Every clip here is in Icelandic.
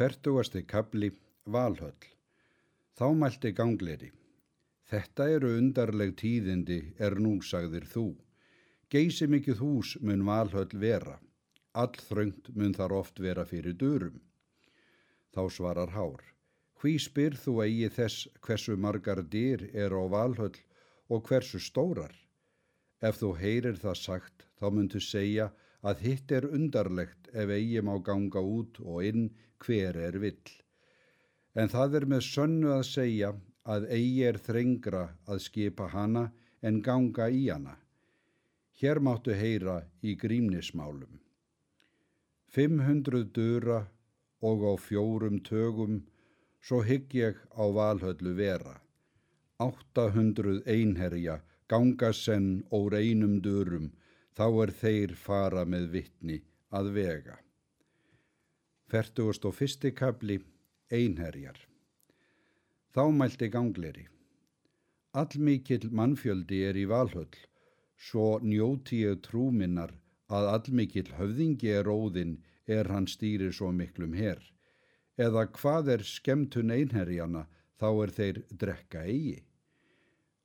Fertugasti kabli Valhöll. Þá mælti gangleri. Þetta eru undarleg tíðindi er nú sagðir þú. Geysi mikið hús mun Valhöll vera. All þröngt mun þar oft vera fyrir durum. Þá svarar Hár. Hví spyr þú eigi þess hversu margar dyr er á Valhöll og hversu stórar? Ef þú heyrir það sagt þá myndu segja að hitt er undarlegt ef eigi má ganga út og inn hver er vill. En það er með sönnu að segja að eigi er þrengra að skipa hana en ganga í hana. Hér máttu heyra í grímnismálum. 500 dura og á fjórum tögum, svo hygg ég á valhöllu vera. 800 einherja ganga senn ór einum durum, þá er þeir fara með vittni að vega. 41. kapli Einherjar Þá mælti gangleri. Allmikill mannfjöldi er í valhöll, svo njóti ég trúminnar að allmikill höfðingi er óðinn er hann stýri svo miklum herr. Eða hvað er skemtun einherjana þá er þeir drekka eigi.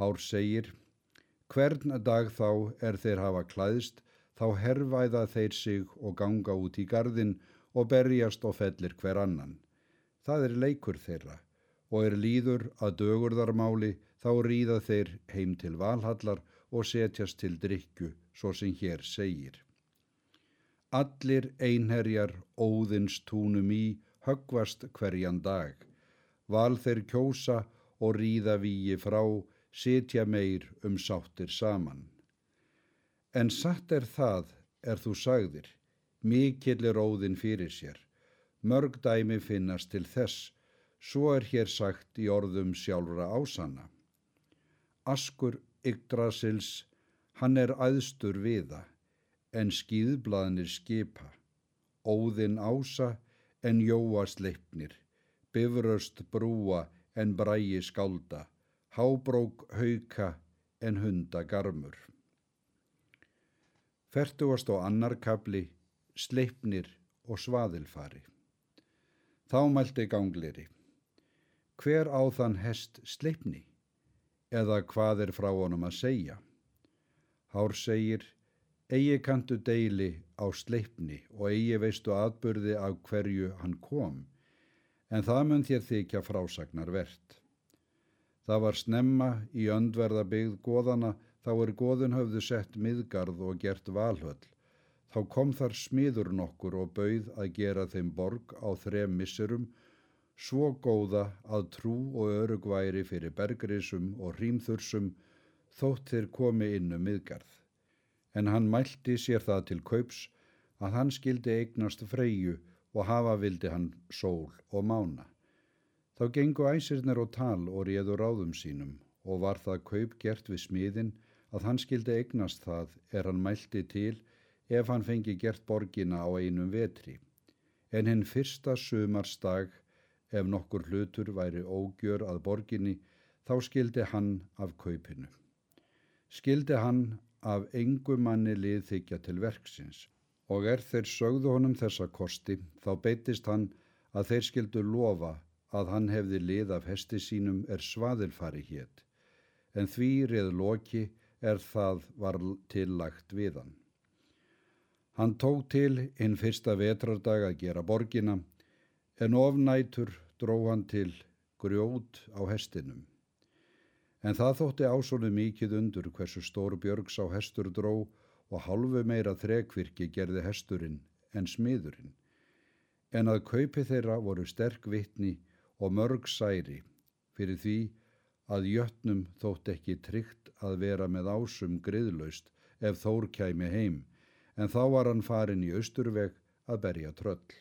Hár segir, hvern dag þá er þeir hafa klæðst, þá herrvæða þeir sig og ganga út í gardin og berjast og fellir hver annan. Það er leikur þeirra og er líður að dögurðarmáli þá ríða þeir heim til valhallar og setjast til drikju svo sem hér segir. Allir einherjar óðins túnum í höggvast hverjan dag. Val þeir kjósa og ríða víi frá, setja meir um sáttir saman. En satt er það, er þú sagðir, mikill er óðin fyrir sér. Mörg dæmi finnast til þess, svo er hér sagt í orðum sjálfra ásanna. Askur Yggdrasils, hann er aðstur viða, en skýðblaðnir skipa. Óðinn ása, en jóa sleipnir, bifröst brúa, en bræi skálda, hábrók hauka, en hunda garmur. Fertugast og annar kabli, sleipnir og svaðilfari. Þá mælti gangleri. Hver á þann hest sleipni? Eða hvað er frá honum að segja? Hár segir, eigi kantu deili á sleipni og eigi veistu atbyrði af hverju hann kom, en það mun þér þykja frásagnar verðt. Það var snemma í öndverðabigð goðana þá er goðun höfðu sett miðgarð og gert valhöll Þá kom þar smiður nokkur og bauð að gera þeim borg á þrem missurum, svo góða að trú og örugværi fyrir bergrisum og hrímþursum þótt þeir komi inn um miðgarð. En hann mælti sér það til kaups að hann skildi eignast freyju og hafa vildi hann sól og mána. Þá gengu æsirnir og tal og réðu ráðum sínum og var það kaup gert við smiðin að hann skildi eignast það er hann mælti til ef hann fengi gert borgina á einum vetri, en hinn fyrsta sumarstag, ef nokkur hlutur væri ógjör að borginni, þá skildi hann af kaupinu. Skildi hann af engu manni liðþykja til verksins og er þeir sögðu honum þessa kosti, þá beitist hann að þeir skildu lofa að hann hefði lið af hesti sínum er svaðilfari hétt, en því reð loki er það var tillagt við hann. Hann tók til einn fyrsta vetrardag að gera borgina en ofnætur dró hann til grjót á hestinum. En það þótti ásónu mikið undur hversu stór björgs á hestur dró og halvu meira þrekvirki gerði hesturinn en smiðurinn. En að kaupi þeirra voru sterk vittni og mörg særi fyrir því að jötnum þótt ekki tryggt að vera með ásum griðlaust ef þór kæmi heim en þá var hann farin í austurveg að berja tröll.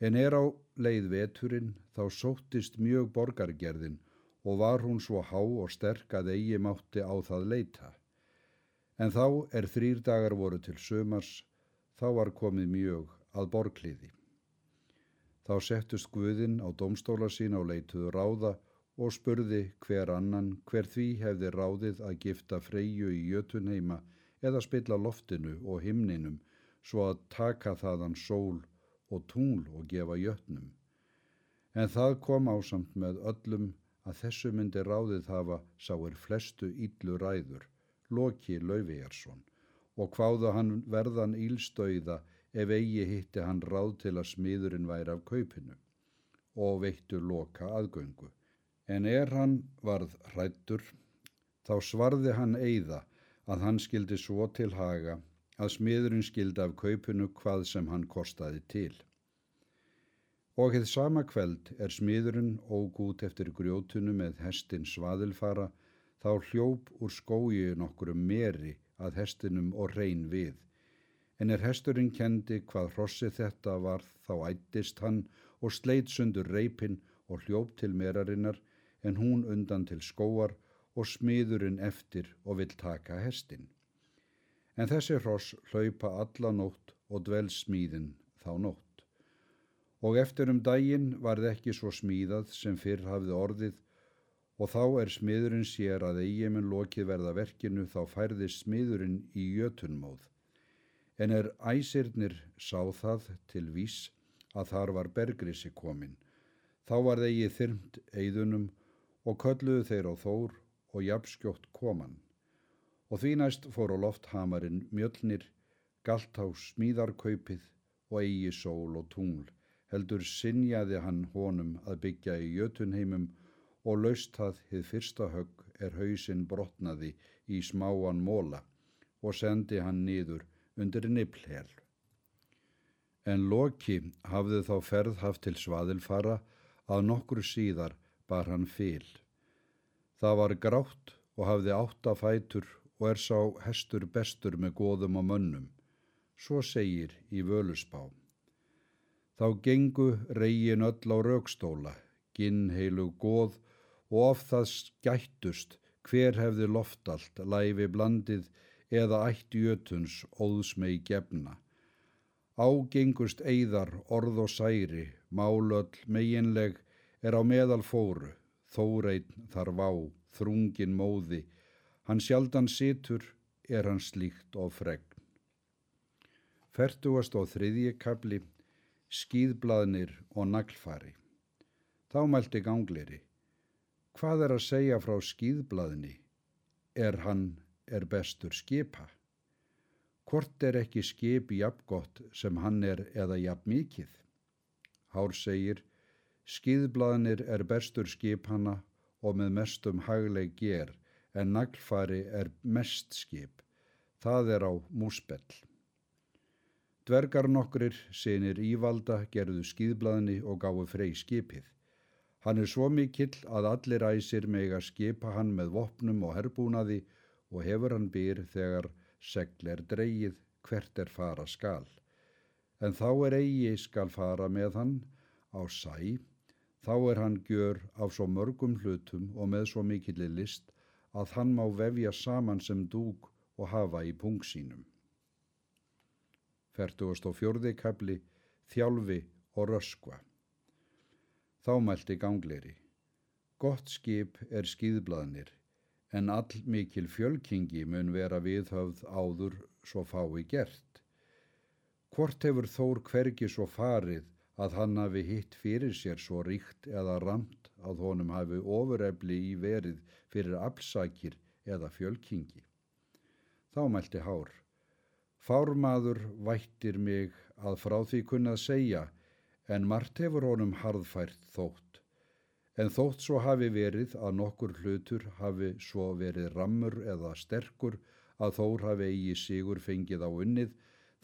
En er á leið veturinn þá sóttist mjög borgargerðin og var hún svo há og sterk að eigi mátti á það leita. En þá er þrýr dagar voru til sömars, þá var komið mjög að borgliði. Þá settust Guðinn á domstóla sín á leituðu ráða og spurði hver annan hver því hefði ráðið að gifta freyju í jötunheima eða spilla loftinu og himninum svo að taka þaðan sól og tungl og gefa jötnum. En það kom ásamt með öllum að þessu myndi ráðið hafa sáir flestu íllu ræður, Loki Lauvijarsson, og hváða hann verðan ílstauða ef eigi hitti hann ráð til að smiðurinn væri af kaupinu og veittu loka aðgöngu. En er hann varð hrættur, þá svarði hann eigða að hann skildi svo til haga að smiðurinn skildi af kaupinu hvað sem hann kostaði til. Og heið sama kveld er smiðurinn óg út eftir grjótunu með hestin svaðilfara, þá hljóp úr skói nokkur um meri að hestinum og reyn við. En er hesturinn kendi hvað hrossi þetta var þá ættist hann og sleit sundur reipin og hljóp til merarinnar en hún undan til skóar og smiðurinn eftir og vill taka hestin. En þessi hross hlaupa alla nótt og dvel smíðin þá nótt. Og eftir um daginn var það ekki svo smíðað sem fyrr hafði orðið og þá er smiðurinn sér að eigimun lokið verða verkinu þá færði smiðurinn í jötunmóð. En er æsirnir sá það til vís að þar var bergrisi komin. Þá var þeigi þyrmt eigðunum og kölluðu þeir á þór og jafnskjótt koman. Og því næst fór á loft hamarinn mjölnir, galt á smíðarkaupið og eigi sól og tungl, heldur sinjaði hann honum að byggja í jötunheimum og laust það hið fyrsta högg er hausinn brotnaði í smáan móla og sendi hann niður undir niplhel. En Loki hafði þá ferð haft til svaðilfara að nokkur síðar bar hann fyl. Það var grátt og hafði átta fætur og er sá hestur bestur með góðum og mönnum. Svo segir í völusbá. Þá gengu reygin öll á raukstóla, ginn heilu góð og of það skættust hver hefði loftalt, læfi blandið eða ætti jötuns óðsmei gefna. Ágengust eigðar, orð og særi, málöll, meginleg, er á meðal fóru, þóreitn þar vá, þrungin móði, hann sjaldan situr, er hann slíkt og fregn. Fertugast á þriðji kabli, skýðblaðnir og naglfari. Þá mælti gangleri. Hvað er að segja frá skýðblaðni? Er hann er bestur skipa? Hvort er ekki skip jafngott sem hann er eða jafn mikið? Hár segir, skýðblaðnir er bestur skip hanna og með mestum hagleg ger en naglfari er mest skip. Það er á músbell. Dvergar nokkrir, sinir Ívalda, gerðu skýðblaðni og gáðu frey skipið. Hann er svo mikill að allir æsir mega skipa hann með vopnum og herbúnaði og hefur hann byr þegar segl er dreyið hvert er fara skal. En þá er eigi skal fara með hann á sæ, þá er hann gjör af svo mörgum hlutum og með svo mikilli list að hann má vefja saman sem dúk og hafa í pung sínum. 44. kapli Þjálfi og röskva Þá mælti gangleri. Gott skip er skýðblaðnir, en all mikil fjölkingi mun vera viðhöfð áður svo fái gert. Hvort hefur Þór hvergi svo farið að hann hafi hitt fyrir sér svo ríkt eða ramt að honum hafi ofurefli í verið fyrir afsakir eða fjölkingi. Þá mælti hár. Fármaður vættir mig að frá því kunnað segja en margt hefur honum harðfært þótt. En þótt svo hafi verið að nokkur hlutur hafi svo verið rammur eða sterkur að þór hafi eigi sigur fengið á unnið,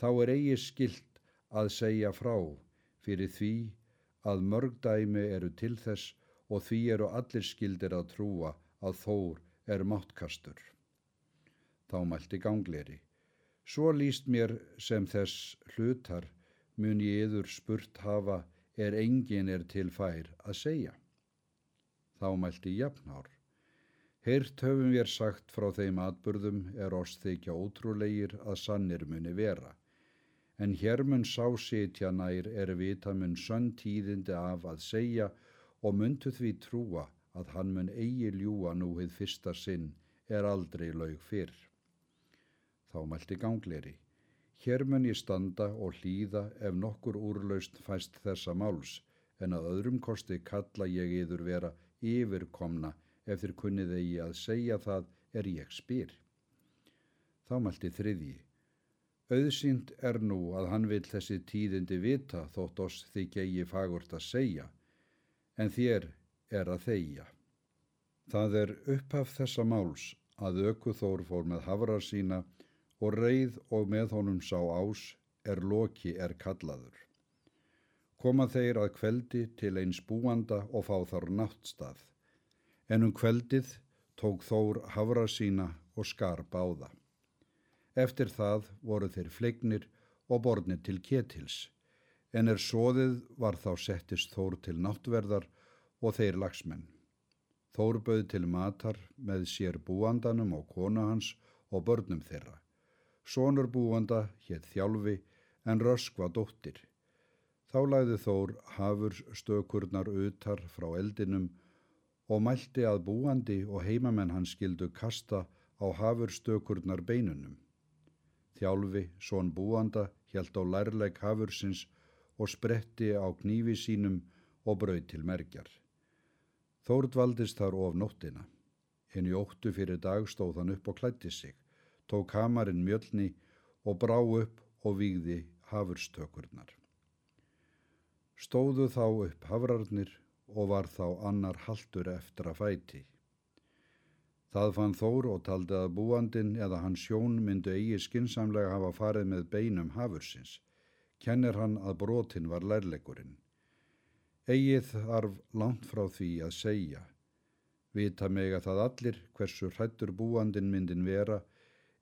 þá er eigi skilt að segja frá fyrir því að mörg dæmi eru til þess og því eru allir skildir að trúa að þór er máttkastur. Þá mælti gangleri. Svo líst mér sem þess hlutar mun ég yður spurt hafa er engin er til fær að segja. Þá mælti jafnár. Hirt höfum við sagt frá þeim atburðum er oss þykja ótrúleir að sannir muni vera. En hér mun sá sitja nær er vita mun sönn tíðindi af að segja og myndu því trúa að hann mun eigi ljúa nú hið fyrsta sinn er aldrei laug fyrr. Þá mælti gangleri. Hér mun ég standa og hlýða ef nokkur úrlaust fæst þessa máls, en að öðrum kosti kalla ég yður vera yfirkomna ef þér kunnið eigi að segja það er ég spyr. Þá mælti þriðji. Auðsýnd er nú að hann vil þessi tíðindi vita þótt oss þig eigi fagurt að segja, en þér er að þeia. Það er upphaf þessa máls að aukuþór fór með hafrar sína og reið og með honum sá ás er loki er kallaður. Koma þeir að kveldi til eins búanda og fá þar náttstað, en um kveldið tók þór hafrar sína og skar báða. Eftir það voru þeir fleignir og bornir til ketils, en er sóðið var þá settist þór til náttverðar og þeir lagsmenn. Þór bauð til matar með sér búandanum og kona hans og börnum þeirra. Sónur búanda hétt þjálfi en rösk var dóttir. Þá læði Þór hafur stökurnar utar frá eldinum og mælti að búandi og heimamenn hans skildu kasta á hafur stökurnar beinunum. Þjálfi, són búanda, hjælt á lærleik hafursins og spretti á knífi sínum og brauð til merkjar. Þór dvaldist þar of nóttina. Henni óttu fyrir dag stóð hann upp og klætti sig, tók kamarinn mjölni og brá upp og výgði hafurstökurnar. Stóðu þá upp havrarnir og var þá annar haldur eftir að fæti. Það fann Þór og taldi að búandin eða hans sjón myndu eigi skinsamlega hafa farið með beinum hafursins. Kennir hann að brotin var lærleikurinn. Egið þarf langt frá því að segja. Vita meg að það allir hversu hrættur búandin myndin vera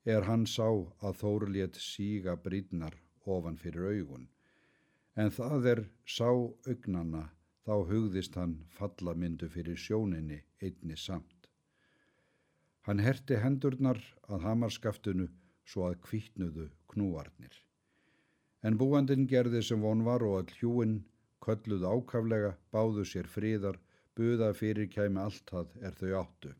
er hann sá að þórlétt síga brýtnar ofan fyrir augun. En það er sá augnana þá hugðist hann falla myndu fyrir sjóninni einni samt. Hann herti hendurnar að hamarskaftinu svo að kvítnuðu knúarnir. En búandin gerði sem von var og all hjúin kölluð ákaflega, báðu sér fríðar, buða fyrir kæmi allt það er þau áttu.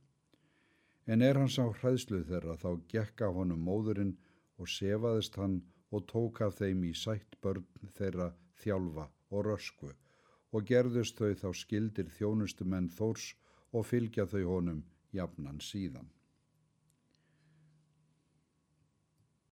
En er hann sá hræðsluð þeirra þá gekka honum móðurinn og sefaðist hann og tók af þeim í sætt börn þeirra þjálfa og rösku og gerðust þau þá skildir þjónustumenn þórs og fylgja þau honum jafnan síðan.